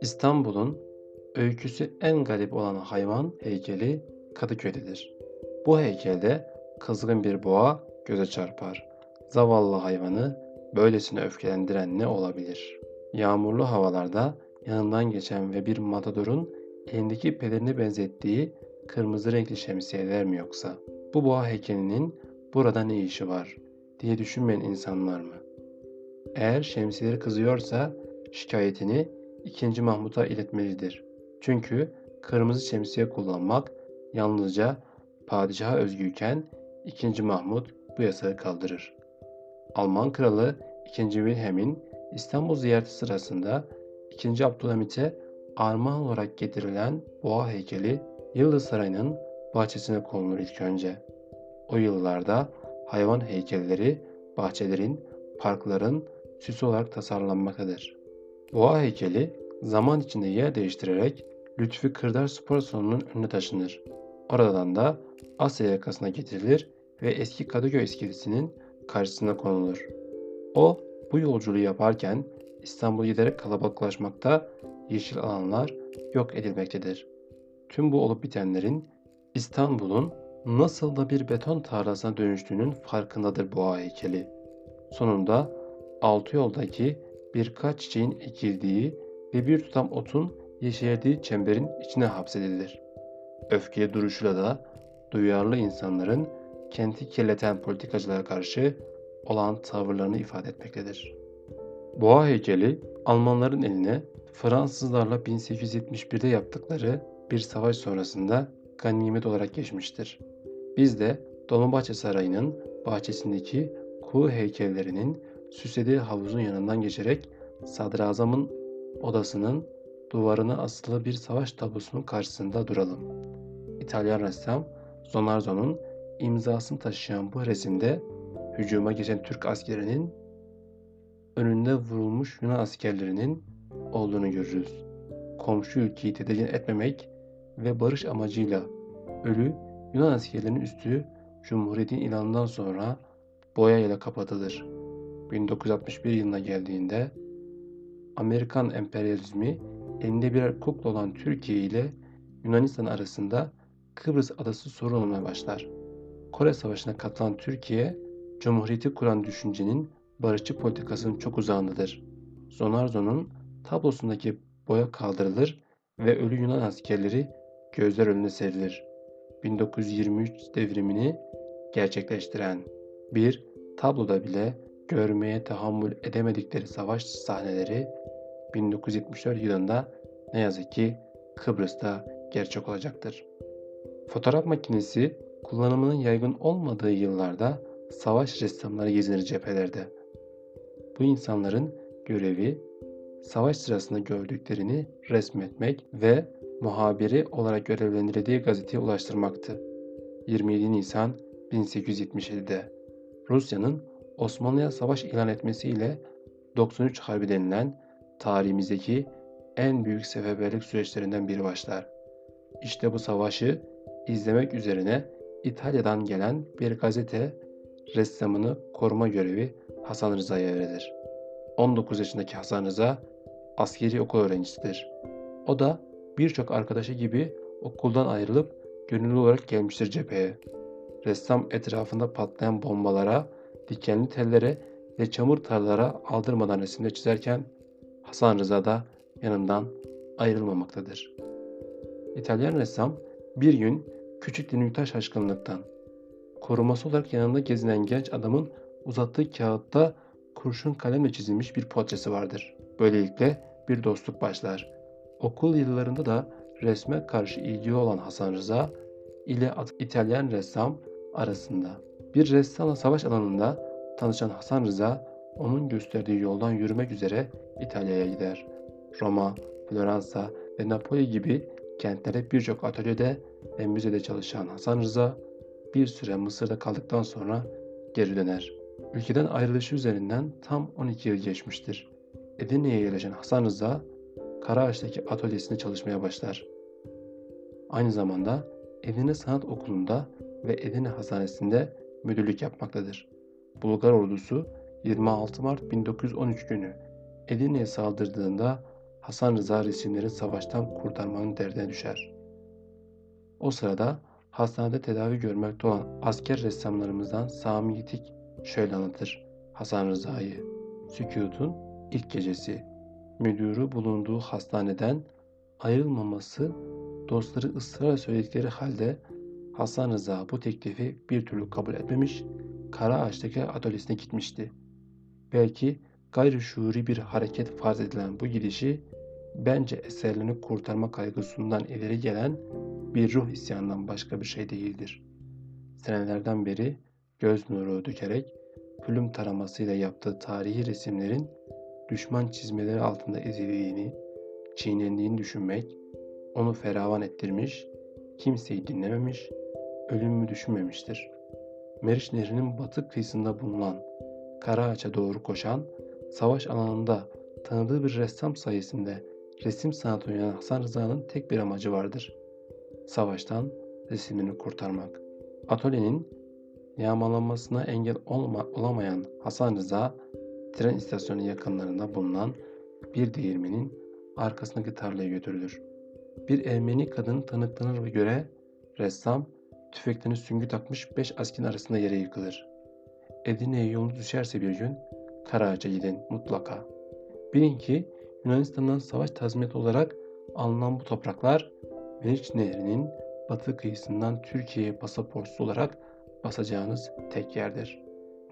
İstanbul'un öyküsü en garip olan hayvan heykeli Kadıköy'dedir. Bu heykelde kızgın bir boğa göze çarpar. Zavallı hayvanı böylesine öfkelendiren ne olabilir? Yağmurlu havalarda yanından geçen ve bir matadorun elindeki pelerini benzettiği kırmızı renkli şemsiyeler mi yoksa? Bu boğa heykelinin burada ne işi var diye düşünmeyen insanlar mı? Eğer şemsiyeleri kızıyorsa şikayetini 2. Mahmut'a iletmelidir. Çünkü kırmızı şemsiye kullanmak yalnızca padişaha özgüyken 2. Mahmut bu yasağı kaldırır. Alman kralı 2. Wilhelm'in İstanbul ziyareti sırasında 2. Abdülhamit'e armağan olarak getirilen boğa heykeli Yıldız Sarayı'nın bahçesine konulur ilk önce. O yıllarda hayvan heykelleri bahçelerin, parkların süsü olarak tasarlanmaktadır. Boğa heykeli zaman içinde yer değiştirerek Lütfi Kırdar Spor Salonu'nun önüne taşınır. Oradan da Asya yakasına getirilir ve eski Kadıköy iskelesinin karşısına konulur. O bu yolculuğu yaparken İstanbul giderek kalabalıklaşmakta, yeşil alanlar yok edilmektedir. Tüm bu olup bitenlerin İstanbul'un nasıl da bir beton tarlasına dönüştüğünün farkındadır boğa heykeli. Sonunda altı yoldaki birkaç çiçeğin ekildiği ve bir tutam otun yeşerdiği çemberin içine hapsedilir. Öfkeli duruşuyla da duyarlı insanların kenti kirleten politikacılara karşı olan tavırlarını ifade etmektedir. Boğa heykeli Almanların eline Fransızlarla 1871'de yaptıkları bir savaş sonrasında ganimet olarak geçmiştir. Biz de Dolmabahçe Sarayı'nın bahçesindeki kuğu heykellerinin süslediği havuzun yanından geçerek sadrazamın odasının duvarına asılı bir savaş tablosunun karşısında duralım. İtalyan ressam Zonarzo'nun imzasını taşıyan bu resimde hücuma geçen Türk askerinin önünde vurulmuş Yunan askerlerinin olduğunu görürüz. Komşu ülkeyi tedirgin etmemek ve barış amacıyla ölü Yunan askerlerinin üstü Cumhuriyet'in ilanından sonra boyayla kapatılır. 1961 yılına geldiğinde Amerikan emperyalizmi elinde birer kukla olan Türkiye ile Yunanistan arasında Kıbrıs adası sorun olmaya başlar. Kore Savaşı'na katılan Türkiye, Cumhuriyeti kuran düşüncenin barışçı politikasının çok uzağındadır. Zonarzo'nun tablosundaki boya kaldırılır ve ölü Yunan askerleri gözler önüne serilir. 1923 devrimini gerçekleştiren bir tabloda bile görmeye tahammül edemedikleri savaş sahneleri 1974 yılında ne yazık ki Kıbrıs'ta gerçek olacaktır. Fotoğraf makinesi kullanımının yaygın olmadığı yıllarda savaş ressamları gezinir cephelerde. Bu insanların görevi savaş sırasında gördüklerini resmetmek ve muhabiri olarak görevlendirildiği gazeteye ulaştırmaktı. 27 Nisan 1877'de Rusya'nın Osmanlı'ya savaş ilan etmesiyle 93 Harbi denilen tarihimizdeki en büyük seferberlik süreçlerinden biri başlar. İşte bu savaşı izlemek üzerine İtalya'dan gelen bir gazete ressamını koruma görevi Hasan Rıza'ya verilir. 19 yaşındaki Hasan Rıza askeri okul öğrencisidir. O da birçok arkadaşı gibi okuldan ayrılıp gönüllü olarak gelmiştir cepheye. Ressam etrafında patlayan bombalara, dikenli tellere ve çamur tarlalara aldırmadan resimde çizerken Hasan Rıza da yanından ayrılmamaktadır. İtalyan ressam bir gün küçük Dinüktaş şaşkınlıktan koruması olarak yanında gezinen genç adamın uzattığı kağıtta kurşun kalemle çizilmiş bir portresi vardır. Böylelikle bir dostluk başlar. Okul yıllarında da resme karşı ilgili olan Hasan Rıza ile İtalyan ressam arasında. Bir ressamla savaş alanında tanışan Hasan Rıza onun gösterdiği yoldan yürümek üzere İtalya'ya gider. Roma, Floransa ve Napoli gibi kentlerde birçok atölyede ve müzede çalışan Hasan Rıza bir süre Mısır'da kaldıktan sonra geri döner. Ülkeden ayrılışı üzerinden tam 12 yıl geçmiştir. Edirne'ye yerleşen Hasan Rıza, Karaağaç'taki atölyesinde çalışmaya başlar. Aynı zamanda Edirne Sanat Okulu'nda ve Edirne Hastanesi'nde müdürlük yapmaktadır. Bulgar ordusu 26 Mart 1913 günü Edirne'ye saldırdığında Hasan Rıza resimlerin savaştan kurtarmanın derdine düşer. O sırada hastanede tedavi görmekte olan asker ressamlarımızdan Sami Yitik şöyle anlatır Hasan Rıza'yı. Sükutun ilk gecesi. Müdürü bulunduğu hastaneden ayrılmaması dostları ısrarla söyledikleri halde Hasan Rıza bu teklifi bir türlü kabul etmemiş, Karaağaç'taki atölyesine gitmişti. Belki gayri şuuri bir hareket farz edilen bu gidişi bence eserlerini kurtarma kaygısından ileri gelen bir ruh isyanından başka bir şey değildir. Senelerden beri göz nuru dökerek pülüm taramasıyla yaptığı tarihi resimlerin düşman çizmeleri altında ezildiğini, çiğnendiğini düşünmek onu feravan ettirmiş, kimseyi dinlememiş, ölümü düşünmemiştir. Meriç Nehri'nin batı kıyısında bulunan Karaağaç'a doğru koşan, savaş alanında tanıdığı bir ressam sayesinde resim sanatı oynayan Hasan Rıza'nın tek bir amacı vardır. Savaştan resimini kurtarmak. Atölyenin yağmalanmasına engel olma, olamayan Hasan Rıza, tren istasyonu yakınlarında bulunan bir değirmenin arkasındaki tarlaya götürülür. Bir Ermeni kadın tanıklanır ve göre ressam tüfeklerini süngü takmış beş askin arasında yere yıkılır. Edirne'ye yolunuz düşerse bir gün Karaağaç'a gidin mutlaka. Bilin ki Yunanistan'dan savaş tazminatı olarak alınan bu topraklar Meriç Nehri'nin batı kıyısından Türkiye'ye pasaportsuz olarak basacağınız tek yerdir.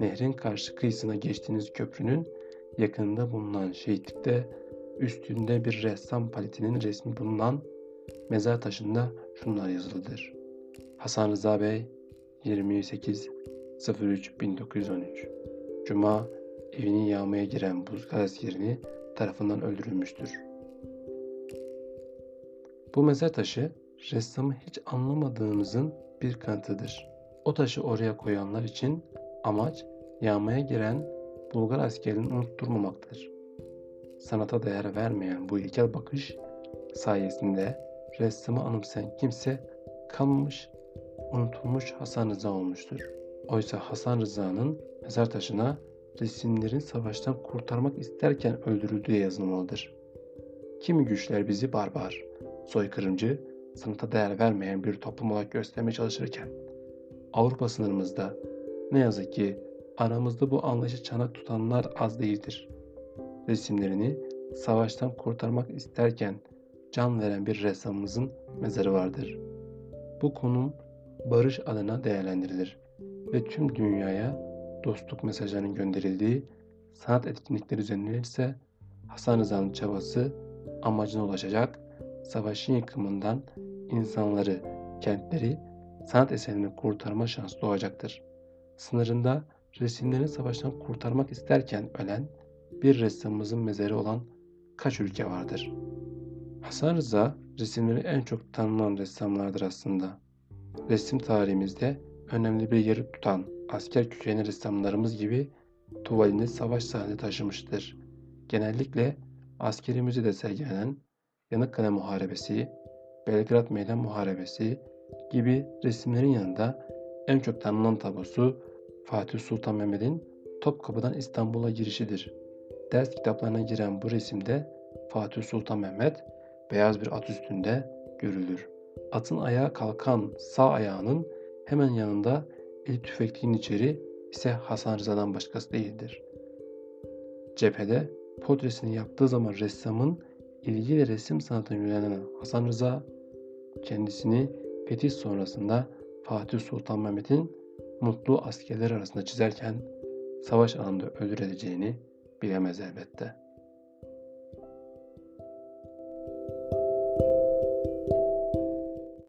Nehrin karşı kıyısına geçtiğiniz köprünün yakınında bulunan şehitlikte üstünde bir ressam paletinin resmi bulunan mezar taşında şunlar yazılıdır. Hasan Rıza Bey 28 03 1913 Cuma evini yağmaya giren Bulgar askerini tarafından öldürülmüştür. Bu mezar taşı ressamı hiç anlamadığınızın bir kanıtıdır. O taşı oraya koyanlar için amaç yağmaya giren Bulgar askerini unutturmamaktır. Sanata değer vermeyen bu ilkel bakış sayesinde ressamı anımsayan kimse kalmamış, unutulmuş Hasan Rıza olmuştur. Oysa Hasan Rıza'nın mezar taşına resimlerin savaştan kurtarmak isterken öldürüldüğü yazılmalıdır. Kimi güçler bizi barbar, soykırımcı, sanata değer vermeyen bir toplum olarak göstermeye çalışırken Avrupa sınırımızda ne yazık ki aramızda bu anlayışı çanak tutanlar az değildir. Resimlerini savaştan kurtarmak isterken can veren bir ressamımızın mezarı vardır. Bu konum barış adına değerlendirilir ve tüm dünyaya dostluk mesajlarının gönderildiği sanat etkinlikleri düzenlenirse Hasan Rıza'nın çabası amacına ulaşacak, savaşın yıkımından insanları, kentleri, sanat eserini kurtarma şansı doğacaktır. Sınırında resimlerini savaştan kurtarmak isterken ölen bir ressamımızın mezarı olan kaç ülke vardır? Hasan Rıza resimleri en çok tanınan ressamlardır aslında. Resim tarihimizde önemli bir yeri tutan asker kökenli ressamlarımız gibi tuvalini savaş sahnesi taşımıştır. Genellikle askeri müzede sergilenen Yanıkkale Muharebesi, Belgrad Meydan Muharebesi gibi resimlerin yanında en çok tanınan tablosu Fatih Sultan Mehmet'in Topkapı'dan İstanbul'a girişidir. Ders kitaplarına giren bu resimde Fatih Sultan Mehmet beyaz bir at üstünde görülür. Atın ayağa kalkan sağ ayağının hemen yanında el tüfekliğin içeri ise Hasan Rıza'dan başkası değildir. Cephede portresini yaptığı zaman ressamın ilgiyle resim sanatına yönelen Hasan Rıza kendisini fetih sonrasında Fatih Sultan Mehmet'in mutlu askerler arasında çizerken savaş anında öldürüleceğini bilemez elbette.